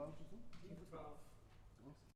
qual é o título? 12.